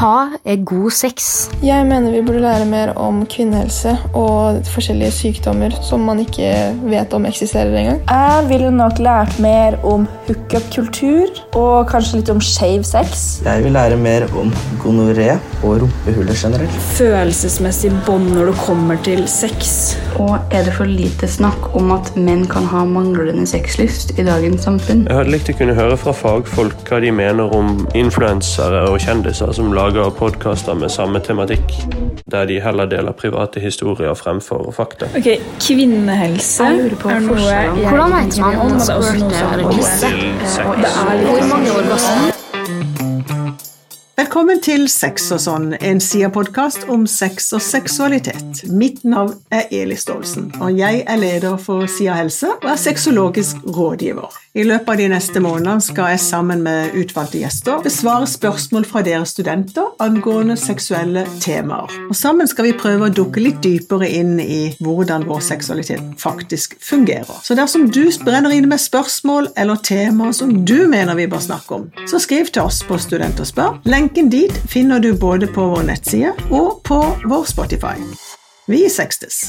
Hva er god sex? Jeg mener vi burde lære mer om kvinnehelse og forskjellige sykdommer som man ikke vet om eksisterer engang. Jeg ville nok lært mer om hookup-kultur og kanskje litt om skeiv sex. Jeg vil lære mer om gonoré og rumpehuller generelt. Følelsesmessig bånd når det kommer til sex. Og er det for lite snakk om at menn kan ha manglende sexlyst i dagens samfunn? Jeg hadde likt å kunne høre fra fagfolk hva de mener om influensere og kjendiser som lager podkaster med samme tematikk, der de heller deler private historier fremfor fakta. Ok, Kvinnehelse er noe Hvordan vet man om men det er også noe squirt som er noe- kisse? Det Velkommen til Sex og sånn, en SIA-podkast om sex og seksualitet. Mitt navn er Eli Staalesen, og jeg er leder for SIA helse og er sexologisk rådgiver. I løpet av de neste månedene skal jeg sammen med utvalgte gjester besvare spørsmål fra dere studenter angående seksuelle temaer. Og sammen skal vi prøve å dukke litt dypere inn i hvordan vår seksualitet faktisk fungerer. Så dersom du brenner inne med spørsmål eller temaer som du mener vi bør snakke om, så skriv til oss på Student og spør. Lenken dit finner du både på vår nettside og på vår Spotify. Vi sextes.